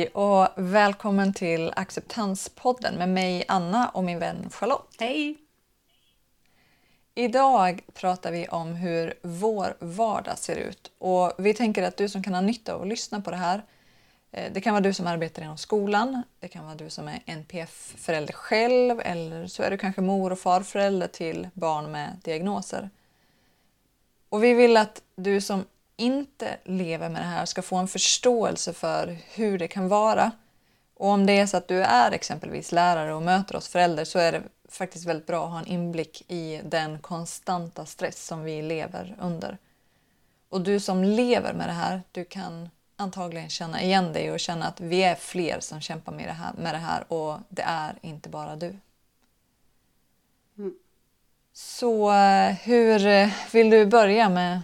Hej och välkommen till Acceptanspodden med mig Anna och min vän Charlotte. Hej! Idag pratar vi om hur vår vardag ser ut och vi tänker att du som kan ha nytta av att lyssna på det här eh, det kan vara du som arbetar inom skolan, det kan vara du som är NPF-förälder själv eller så är du kanske mor och farförälder till barn med diagnoser. Och vi vill att du som inte lever med det här ska få en förståelse för hur det kan vara. Och om det är så att du är exempelvis lärare och möter oss föräldrar så är det faktiskt väldigt bra att ha en inblick i den konstanta stress som vi lever under. Och du som lever med det här, du kan antagligen känna igen dig och känna att vi är fler som kämpar med det här, med det här och det är inte bara du. Mm. Så eh, hur eh, vill du börja med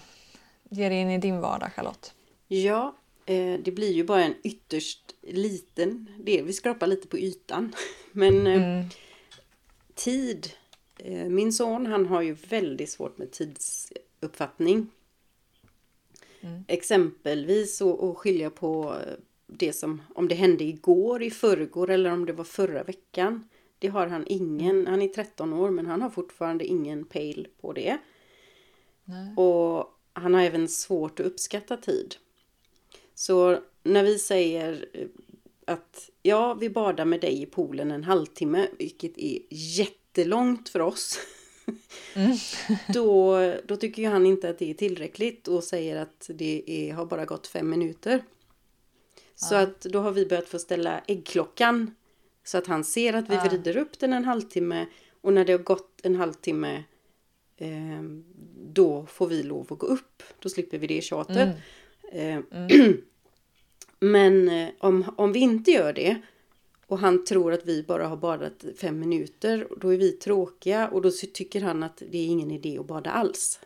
ge dig in i din vardag Charlotte? Ja, eh, det blir ju bara en ytterst liten del. Vi skrapar lite på ytan. Men eh, Mm. tid. eh, Min son han har ju väldigt svårt med tidsuppfattning. Mm. Exempelvis att skilja på det som om det hände igår, i förrgår eller om det var förra veckan. Det har han ingen. Han är 13 år men han har fortfarande ingen pejl på det. Nej. Och han har även svårt att uppskatta tid. Så när vi säger eh, att ja, vi badar med dig i poolen en halvtimme, vilket är jättelångt för oss. Mm. då, då tycker han inte att det är tillräckligt och säger att det är, har bara gått fem minuter. Så Ja. att då har vi börjat få ställa äggklockan så att han ser att vi Ja. vrider upp den en halvtimme och när det har gått en halvtimme eh, då får vi lov att gå upp. Då slipper vi det tjatet. Mm. Eh, Men eh, om, om vi inte gör det och han tror att vi bara har badat fem minuter, då är vi tråkiga och då tycker han att det är ingen idé att bada alls.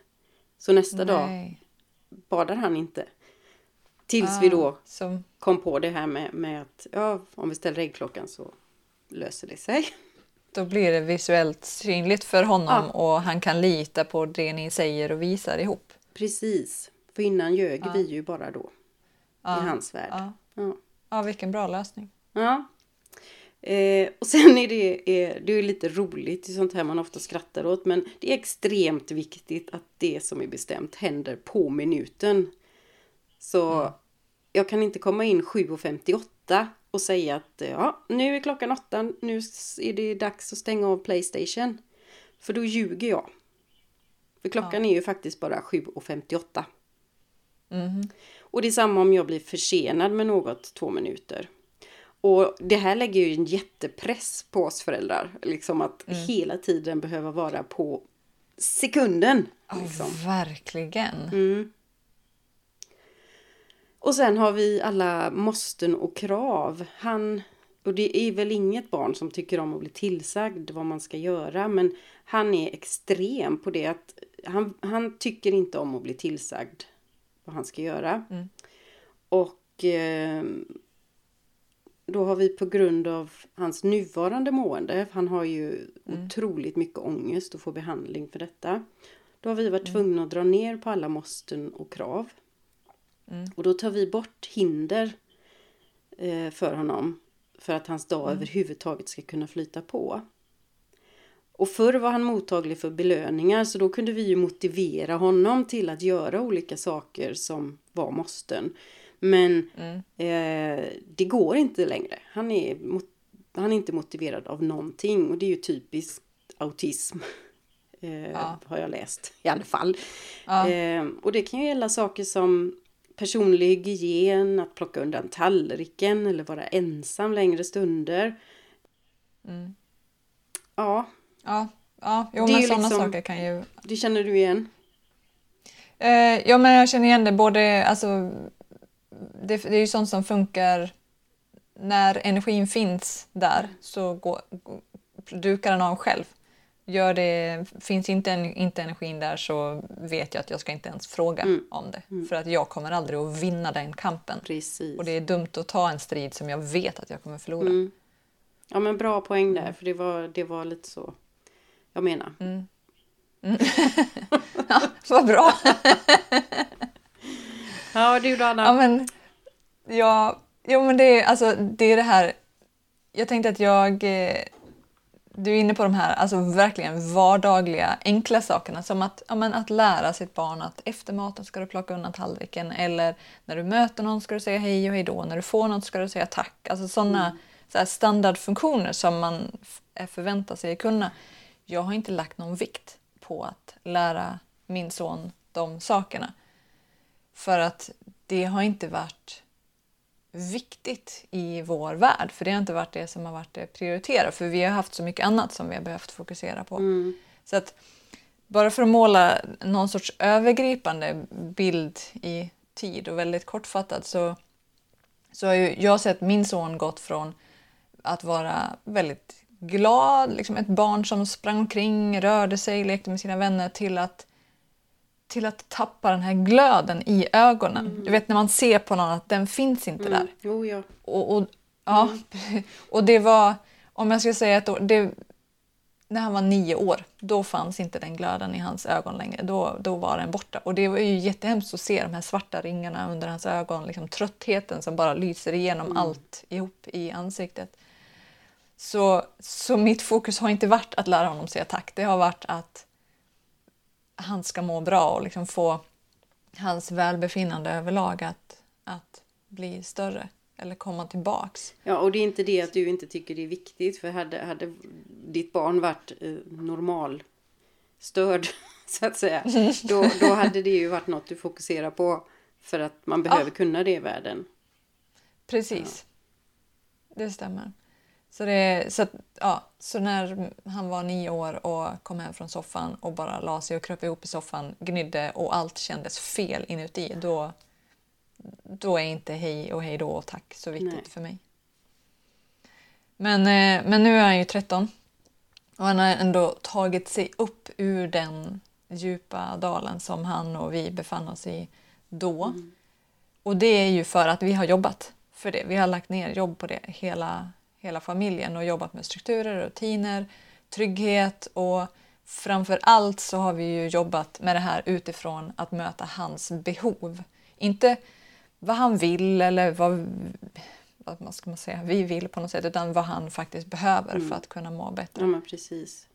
Så nästa dag Nej. badar han inte. Tills vi Ah, då Så, kom på det här med, med att ja, om vi ställer äggklockan så löser det sig. då blir det visuellt synligt för honom och han kan lita på det ni säger och visar ihop. Precis. För innan ljög Ja. vi ju bara då. Ja. I hans värld. Ja. Ja. ja, vilken bra lösning. Ja. Eh, och sen är det, är, det är lite roligt, det är sånt här man ofta skrattar åt, men det är extremt viktigt att det som är bestämt händer på minuten. Så jag kan inte komma in 7.58 och säga att ja, nu är klockan åtta, nu är det dags att stänga av Playstation. För då ljuger jag. För klockan är ju faktiskt bara 7.58. Mhm. Och det är samma om jag blir försenad med något två minuter. Och det här lägger ju en jättepress på oss föräldrar. Liksom att hela tiden behöva vara på sekunden. Liksom. Ja, verkligen. Mm. Och sen har vi alla måsten och krav. Han, och det är väl inget barn som tycker om att bli tillsagd vad man ska göra. Men han är extrem på det att han, han tycker inte om att bli tillsagd vad han ska göra. Mm. Och eh, då har vi på grund av hans nuvarande mående, han har ju otroligt mycket ångest och får behandling för detta. Då har vi varit tvungna att dra ner på alla måsten och krav. Mm. Och då tar vi bort hinder eh, för honom. För att hans dag överhuvudtaget ska kunna flyta på. Och förr var han mottaglig för belöningar så då kunde vi ju motivera honom till att göra olika saker som var måsten. Men Mm. eh, det går inte längre. Han är, han är inte motiverad av någonting och det är ju typiskt autism. Eh, Ja. Har jag läst i alla fall. Ja. Eh, och det kan ju gälla saker som personlig hygien, att plocka undan tallriken eller vara ensam längre stunder. Mm. Ja, Ja, ja. Jo, Det men sådana liksom- saker kan ju... det känner du igen. Eh, ja, men jag känner igen det både... Alltså, det, det är ju sånt som funkar när energin finns där så går, går- dukar den av själv. Gör det, finns inte, en, inte energin där så vet jag att jag ska inte ens fråga Mm. om det. För att jag kommer aldrig att vinna den kampen. Precis. Och det är dumt att ta en strid som jag vet att jag kommer förlora. Mm. Ja men bra poäng där, för det var, det var lite så jag menar. Mm. Ja, vad bra! Ja du då Anna? Ja, men, jag, Jo, men det är, alltså, det är det här... Jag tänkte att jag... eh, Du är inne på de här alltså, verkligen vardagliga, enkla sakerna. Som att, ja, men, att lära sitt barn att efter maten ska du plocka undan tallriken. Eller när du möter någon ska du säga hej och hej då. När du får något ska du säga tack. Alltså sådana så här standardfunktioner som man är förväntar sig kunna. Jag har inte lagt någon vikt på att lära min son de sakerna. För att det har inte varit viktigt i vår värld. För det har inte varit det som har varit det prioriterade. För vi har haft så mycket annat som vi har behövt fokusera på. Så att bara för att måla någon sorts övergripande bild i tid och väldigt kortfattat så, så har ju jag sett min son gått från att vara väldigt glad, liksom ett barn som sprang omkring, rörde sig, lekte med sina vänner till att till att tappa den här glöden i ögonen. Du vet när man ser på någon att den finns inte där. Jo, ja. Och, och, ja, och det var, om jag ska säga att det, när han var nio år, då fanns inte den glöden i hans ögon längre. Då, då var den borta. Och det var ju jättehemskt att se de här svarta ringarna under hans ögon, liksom tröttheten som bara lyser igenom allt ihop i ansiktet. Så, så mitt fokus har inte varit att lära honom säga tack. Det har varit att han ska må bra och liksom få hans välbefinnande överlag att, att bli större eller komma tillbaks. Ja, och det är inte det att du inte tycker det är viktigt. För hade, hade ditt barn varit eh, normal störd, så att säga, då, då hade det ju varit något du fokuserar på. För att man behöver kunna det i världen. Precis. Det stämmer. Så, det, så, att, ja, så när han var nio år och kom hem från soffan och bara la sig och kröp ihop i soffan, gnydde och allt kändes fel inuti, då, då är inte hej och hej då och tack så viktigt Nej. för mig. Men, eh, men nu är han ju 13 och han har ändå tagit sig upp ur den djupa dalen som han och vi befann oss i då. Och det är ju för att vi har jobbat för det. Vi har lagt ner jobb på det, hela, hela familjen och jobbat med strukturer, rutiner, trygghet och framför allt så har vi ju jobbat med det här utifrån att möta hans behov. Inte vad han vill eller vad, vad ska man säga, vi vill på något sätt utan vad han faktiskt behöver för att kunna må bättre. Ja, men precis.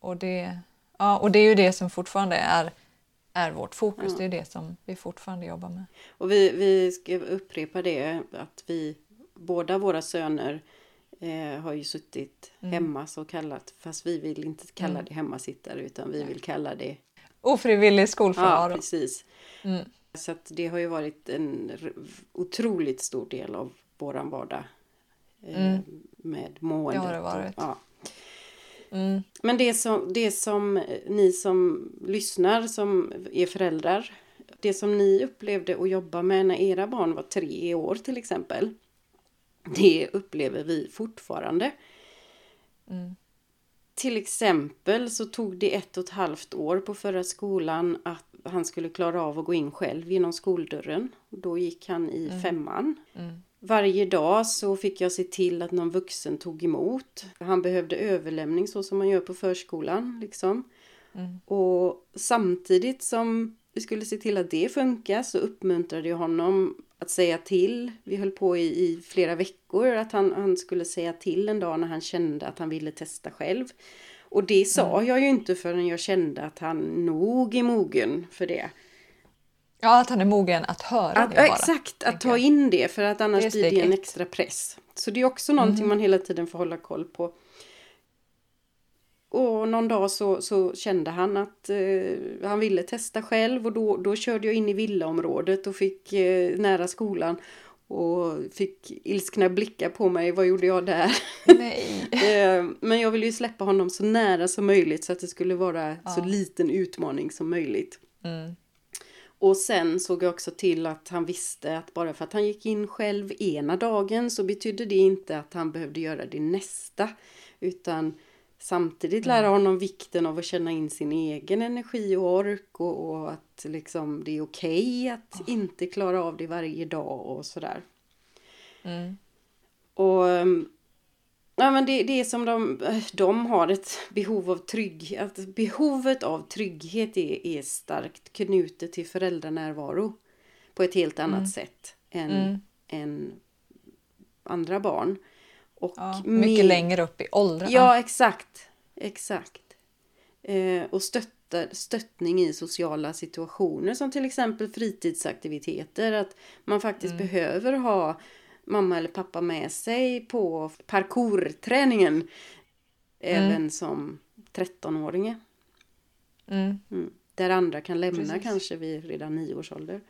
Och det, ja, och det är ju det som fortfarande är, är vårt fokus. Det är det som vi fortfarande jobbar med. Och vi, vi ska upprepa det att vi, båda våra söner eh, har ju suttit hemma så kallat. Fast vi vill inte kalla det hemmasittare utan vi vill kalla det Ofrivillig Ja, skolfrånvaro. precis. Mm. Så det har ju varit en otroligt stor del av våran vardag. Eh, Med måendet. Mm. Det har det varit. Ja. Mm. Men det som, det som eh, ni som lyssnar, som är föräldrar. Det som ni upplevde att jobba med när era barn var tre år till exempel. Det upplever vi fortfarande. Mm. Till exempel så tog det ett och ett halvt år på förra skolan att han skulle klara av att gå in själv genom skoldörren. Då gick han i femman. Mm. Varje dag så fick jag se till att någon vuxen tog emot. Han behövde överlämning så som man gör på förskolan. Liksom. Mm. Och samtidigt som vi skulle se till att det funkar så uppmuntrade jag honom att säga till. Vi höll på i, i flera veckor att han, han skulle säga till en dag när han kände att han ville testa själv. Och det sa jag ju inte förrän jag kände att han nog är mogen för det. Ja, att han är mogen att höra Att, det bara. exakt, att ta in det för att annars är blir det en extra press. Så det är också någonting man hela tiden får hålla koll på. Och någon dag så, så kände han att eh, han ville testa själv och då, då körde jag in i villaområdet och fick eh, nära skolan och fick ilskna blickar på mig. Vad gjorde jag där? Eh, Men jag ville ju släppa honom så nära som möjligt så att det skulle vara så liten utmaning som möjligt. Mm. Och sen såg jag också till att han visste att bara för att han gick in själv ena dagen så betydde det inte att han behövde göra det nästa. Utan samtidigt lära honom vikten av att känna in sin egen energi och ork och, och att liksom det är okej att inte klara av det varje dag och sådär. Mm. Och ehm, ja, men det, det är som de, de har ett behov av trygghet. Att behovet av trygghet är, är starkt knutet till föräldranärvaro på ett helt annat sätt än, Mm. än andra barn. Och Ja, mycket med- längre upp i åldrarna. Ja, exakt. Exakt. Eh, och stötta, stöttning i sociala situationer som till exempel fritidsaktiviteter. Att man faktiskt behöver ha mamma eller pappa med sig på parkourträningen. Även som 13-åringe. Mm. Mm. Där andra kan lämna Precis. kanske vid redan nio års ålder.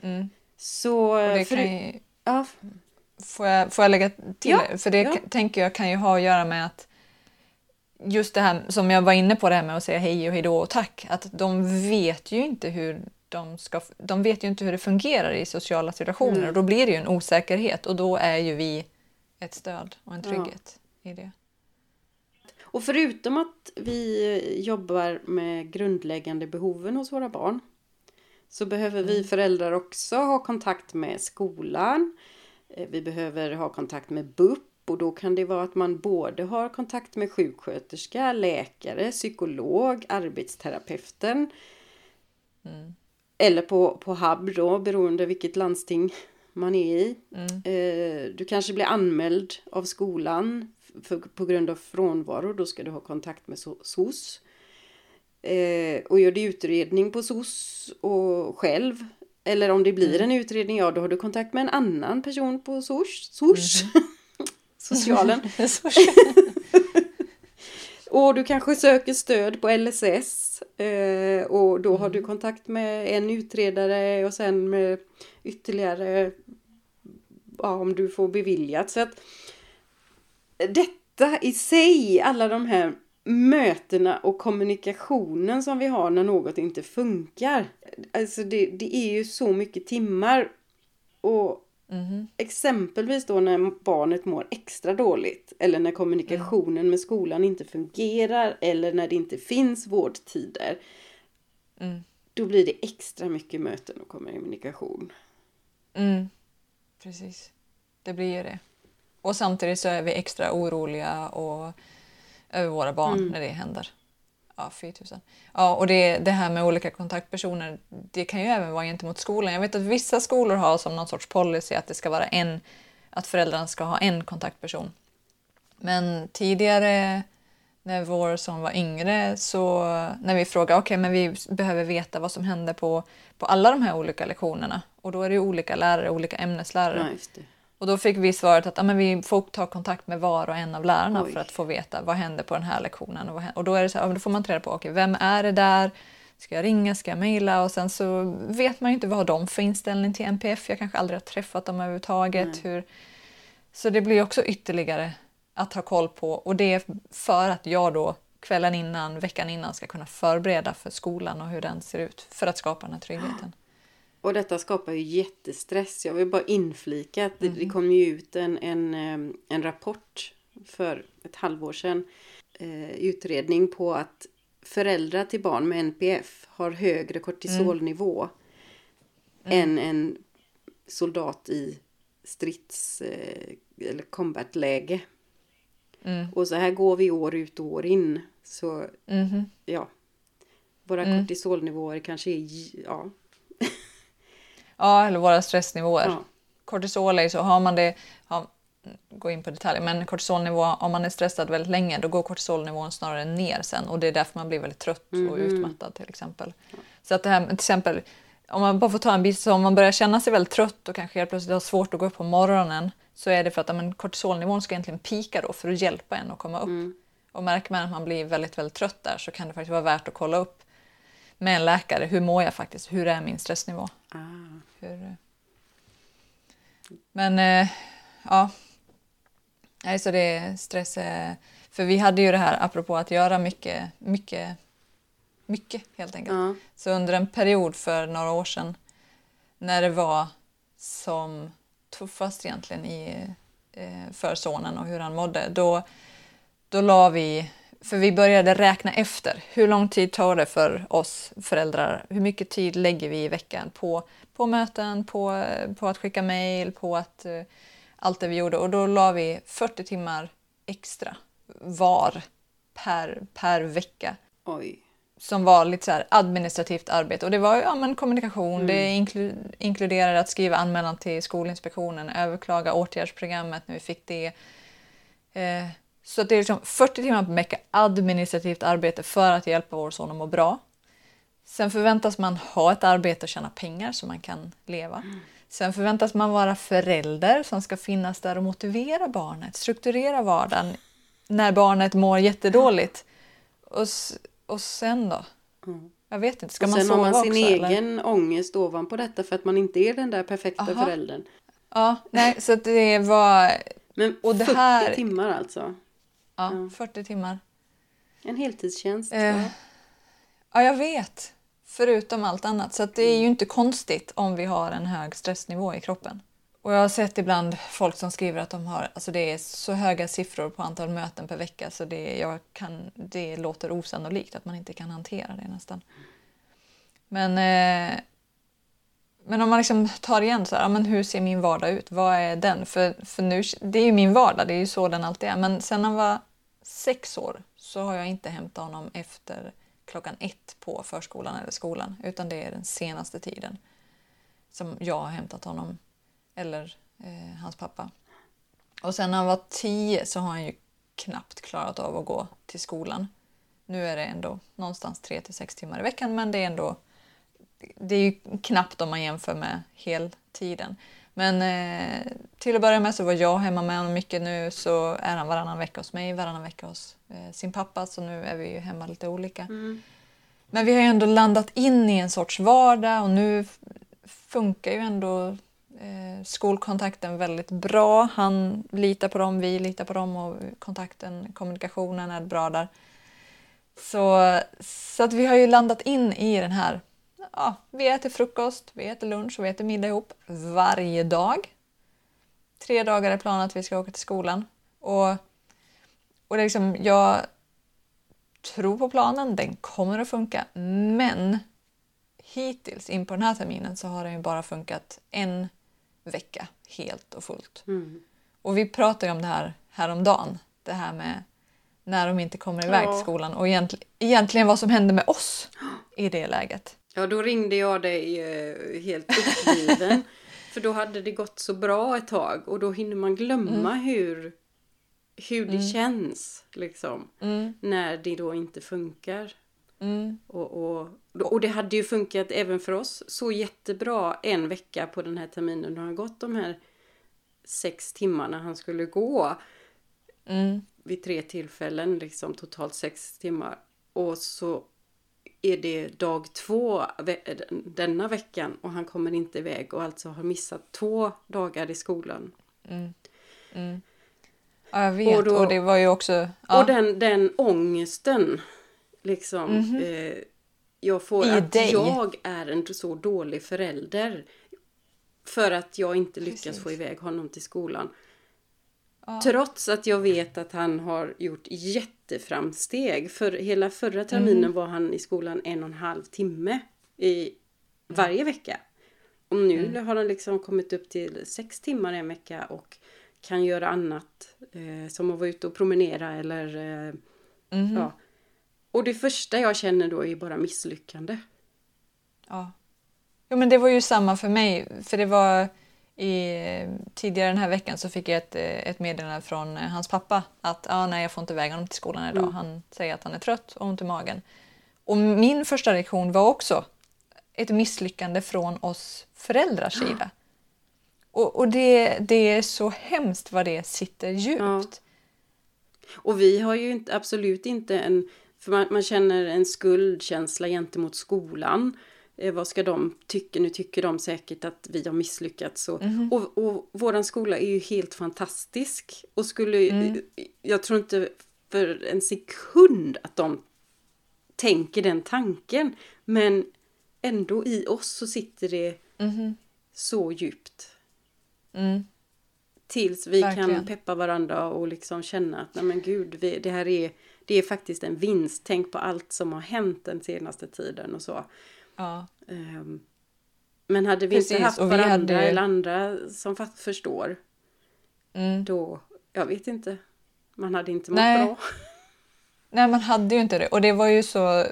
Mm. Så... Det för- kan ja, får, jag, får jag lägga till? Ja, För det ja. tänker jag kan ju ha att göra med att just det här som jag var inne på det här med att säga hej och hej då och tack. Att de vet ju inte hur de ska, de vet ju inte hur det fungerar i sociala situationer Mm. och då blir det ju en osäkerhet och då är ju vi ett stöd och en Ja. trygghet i det. Och förutom att vi jobbar med grundläggande behoven hos våra barn så behöver vi föräldrar också ha kontakt med skolan. Eh, Vi behöver ha kontakt med BUP och då kan det vara att man både har kontakt med sjuksköterska, läkare, psykolog, arbetsterapeuten. Eller på, på HUB då, beroende vilket landsting man är i. Eh, Du kanske blir anmäld av skolan för, på grund av frånvaro. Då ska du ha kontakt med so- SOS. Eh, och gör du utredning på SOS och själv. Eller om det blir en utredning, ja då har du kontakt med en annan person på SOS. SOS. Socialen. Och du kanske söker stöd på LSS. Eh, och då har du kontakt med en utredare och sen med ytterligare ja, om du får beviljat. Så att detta i sig, alla de här mötena och kommunikationen som vi har när något inte funkar. Alltså det, det är ju så mycket timmar. Och exempelvis då när barnet mår extra dåligt eller när kommunikationen med skolan inte fungerar eller när det inte finns vårdtider. Då blir det extra mycket möten och kommunikation. Mm. Precis. Det blir ju det. Och samtidigt så är vi extra oroliga och över våra barn när det händer. Ja, 4000. Ja, och det, det här med olika kontaktpersoner, det kan ju även vara gentemot skolan. Jag vet att vissa skolor har som någon sorts policy att det ska vara en, att föräldrarna ska ha en kontaktperson. Men tidigare när vår son var yngre så när vi frågade okej men vi behöver veta vad som händer på, på alla de här olika lektionerna och då är det ju olika lärare, olika ämneslärare. Nej, just det. Och då fick vi svaret att ja, men vi får ta kontakt med var och en av lärarna Oj. för att få veta vad händer på den här lektionen. Och, och då är det så här, då får man reda på okej, vem är det där? Ska jag ringa? Ska jag mejla? Och sen så vet man ju inte vad har de för inställning till NPF. Jag kanske aldrig har träffat dem överhuvudtaget. Hur... Så det blir också ytterligare att ha koll på och det är för att jag då kvällen innan, veckan innan ska kunna förbereda för skolan och hur den ser ut för att skapa den här tryggheten. Och detta skapar ju jättestress. Jag vill bara inflika att det, det kom ju ut en, en, eh, en rapport för ett halvår sedan. Eh, utredning på att föräldrar till barn med NPF har högre kortisolnivå än en soldat i strids eh, eller combatläge. Mm. Och så här går vi år ut och år in. Så Mhm. ja, våra Mm. kortisolnivåer kanske är ja, Ja, eller våra stressnivåer. Ja. Kortisol är så, har man det, har, gå in på detaljer, men kortisolnivå, om man är stressad väldigt länge då går kortisolnivån snarare ner sen och det är därför man blir väldigt trött och Mhm. utmattad till exempel. Så att det här till exempel, om man bara får ta en bit, så om man börjar känna sig väldigt trött och kanske helt plötsligt har svårt att gå upp på morgonen så är det för att ja, men, kortisolnivån ska egentligen pika då för att hjälpa en att komma upp. Och märker man att man blir väldigt, väldigt trött där så kan det faktiskt vara värt att kolla upp med en läkare. Hur mår jag faktiskt? Hur är min stressnivå? ah, Hur... Men eh, ja. Nej, så det är stress. eh, För vi hade ju det här apropå att göra mycket, mycket, mycket helt enkelt. ja. Så under en period för några år sedan när det var som tuffast egentligen i, eh, för sonen och hur han mådde, då, då la vi, för vi började räkna efter, hur lång tid tar det för oss föräldrar? Hur mycket tid lägger vi i veckan på, på möten, på, på att skicka mejl, på att, eh, allt det vi gjorde? Och då la vi 40 timmar extra var per, per vecka Oj. som var lite så administrativt arbete och det var ja, men kommunikation, Mm. det inklu inkluderade att skriva anmälan till Skolinspektionen, överklaga åtgärdsprogrammet när vi fick det. Eh, så det är liksom 40 timmar per vecka administrativt arbete för att hjälpa vår son att må bra. Sen förväntas man ha ett arbete och tjäna pengar så man kan leva. Sen förväntas man vara förälder som ska finnas där och motivera barnet, strukturera vardagen när barnet mår jättedåligt. Och, och sen då? Mm. Jag vet inte, ska och man sen sova har man sin också? eller? egen ångest ovanpå detta för att man inte är den där perfekta Aha. föräldern. Ja, nej, så det var Men Och det 40 här- timmar alltså. Ja, Ja. 40 timmar. En heltidstjänst. Eh, ja. Ja, jag vet. Förutom allt annat. Så det är ju inte konstigt om vi har en hög stressnivå i kroppen. Och jag har sett ibland folk som skriver att de har, alltså det är så höga siffror på antal möten per vecka så det, jag kan, det låter osannolikt att man inte kan hantera det nästan. Men, eh, men om man liksom tar igen så här, ja, men hur ser min vardag ut? Vad är den? För, för nu, det är ju min vardag, det är ju så den alltid är. Men sen han var sex år så har jag inte hämtat honom efter klockan ett på förskolan eller skolan utan det är den senaste tiden som jag har hämtat honom eller eh, hans pappa. Och sen när han var tio så har han ju knappt klarat av att gå till skolan. Nu är det ändå någonstans tre till sex timmar i veckan men det är ändå det är ju knappt om man jämför med heltiden. Men eh, till att börja med så var jag hemma med honom mycket. Nu så är han varannan vecka hos mig, varannan vecka hos eh, sin pappa. Så nu är vi ju hemma lite olika. Mm. Men vi har ju ändå landat in i en sorts vardag och nu funkar ju ändå eh, skolkontakten väldigt bra. Han litar på dem, vi litar på dem och kontakten, kommunikationen är bra där. Så, så att vi har ju landat in i den här, ja, vi äter frukost, vi äter lunch och vi äter middag ihop varje dag. Tre dagar är planen att vi ska åka till skolan. Och, och det är liksom, jag tror på planen, den kommer att funka. Men hittills in på den här terminen så har den ju bara funkat en vecka helt och fullt. Mm. Och vi pratade om det här häromdagen. Det här med när de inte kommer iväg till skolan och egent, egentligen vad som hände med oss i det läget. Ja, då ringde jag dig eh, helt uppgiven. för då hade det gått så bra ett tag och då hinner man glömma Mm. hur, hur det känns liksom. Mm, När det då inte funkar. mm, Och, och, och det hade ju funkat även för oss så jättebra en vecka på den här terminen. Då har gått de här sex timmarna han skulle gå mm, vid tre tillfällen, liksom totalt sex timmar. Och så är det dag två denna veckan och han kommer inte iväg och alltså har missat två dagar i skolan. mm, mm. Ja, jag vet. Och Och, då- det var ju också... Ja, Och den, den ångesten, liksom. Mhm. Eh, jag får I att dig. jag är en så dålig förälder. För att jag inte lyckas Precis. få iväg honom till skolan. ja, Trots att jag vet att han har gjort jätteframsteg. För hela förra terminen var han i skolan en och en halv timme i varje vecka. Och nu har han liksom kommit upp till sex timmar en vecka och kan göra annat. Eh, som att vara ute och promenera eller eh, mhm, ja. Och det första jag känner då är bara misslyckande. ja. Jo, men det var ju samma för mig. För det var i, tidigare den här veckan så fick jag ett, eh, ett meddelande från eh, hans pappa att ah, nej, jag får inte iväg honom till skolan idag. Mm. Han säger att han är trött och ont i magen. Och min första reaktion var också ett misslyckande från oss föräldrars sida. Och, och det, det är så hemskt vad det sitter djupt. Ja. Och vi har ju inte, absolut inte en... För man, man känner en skuldkänsla gentemot skolan. Eh, vad ska de tycka? Nu tycker de säkert att vi har misslyckats. Och, och, och våran skola är ju helt fantastisk. Och skulle... Jag tror inte för en sekund att de tänker den tanken. Men ändå i oss så sitter det Mhm. så djupt. Mm. Tills vi kan Verkligen. peppa varandra och liksom känna att nej men gud, vi, det här är, det är faktiskt en vinst. Tänk på allt som har hänt den senaste tiden och så. Ja. Ehm, men hade vi Precis, inte haft varandra hade- eller andra som förstår, Mm. då, jag vet inte, man hade inte mått Nej. bra. Nej, man hade ju inte det. Och det var ju så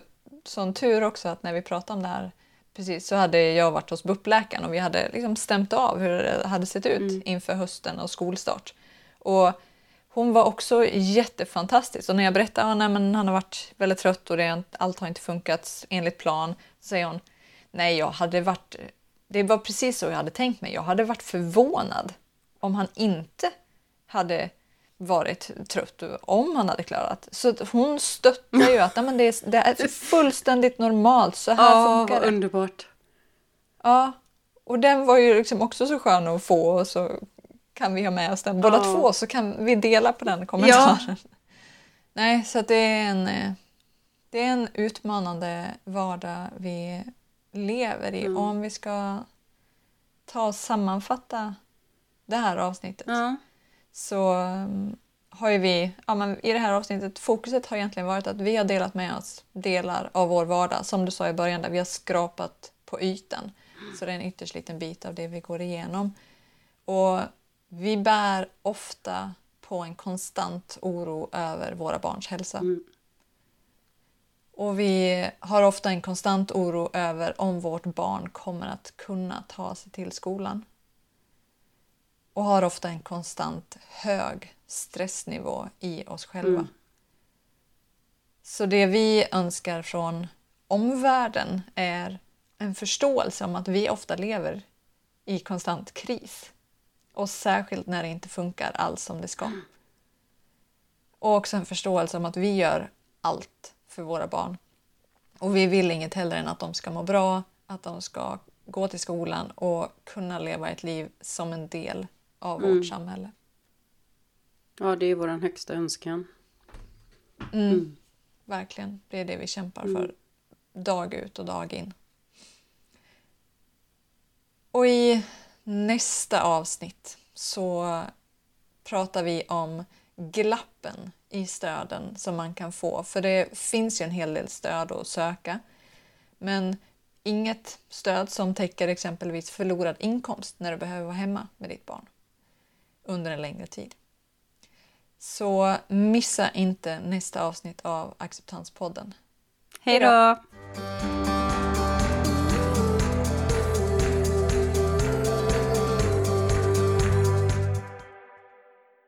sån tur också att när vi pratade om det här precis så hade jag varit hos BUP-läkaren och vi hade liksom stämt av hur det hade sett ut Mm. inför hösten och skolstart. Och hon var också jättefantastisk och när jag berättade att han har varit väldigt trött och det, allt har inte funkat enligt plan så säger hon nej jag hade varit det var precis så jag hade tänkt mig. Jag hade varit förvånad om han inte hade varit trött om han hade klarat. Så hon stöttar ju att "Nej, men det, är, det är fullständigt normalt, så här Ja, funkar det. underbart. Ja, och den var ju liksom också så skön att få och så kan vi ha med oss den båda Ja. två så kan vi dela på den kommentaren. Nej, så det är en eh, det är en utmanande vardag vi lever i. Mm. Och om vi ska ta och sammanfatta det här avsnittet Ja. så um, har ju vi, ja, men i det här avsnittet, fokuset har egentligen varit att vi har delat med oss delar av vår vardag, som du sa i början, där vi har skrapat på ytan. Så det är en ytterst liten bit av det vi går igenom. Och vi bär ofta på en konstant oro över våra barns hälsa. Mm. Och vi har ofta en konstant oro över om vårt barn kommer att kunna ta sig till skolan. Och har ofta en konstant hög stressnivå i oss själva. Mm. Så det vi önskar från omvärlden är en förståelse om att vi ofta lever i konstant kris. Och särskilt när det inte funkar alls som det ska. Och också en förståelse om att vi gör allt för våra barn. Och vi vill inget hellre än att de ska må bra, att de ska gå till skolan och kunna leva ett liv som en del av Mm. vårt samhälle. ja, det är vår högsta önskan. Mm. Verkligen, det är det vi kämpar Mm. för dag ut och dag in. Och i nästa avsnitt så pratar vi om glappen i stöden som man kan få. För det finns ju en hel del stöd att söka. Men inget stöd som täcker exempelvis förlorad inkomst när du behöver vara hemma med ditt barn under en längre tid. Så missa inte nästa avsnitt av Acceptanspodden. Hej då!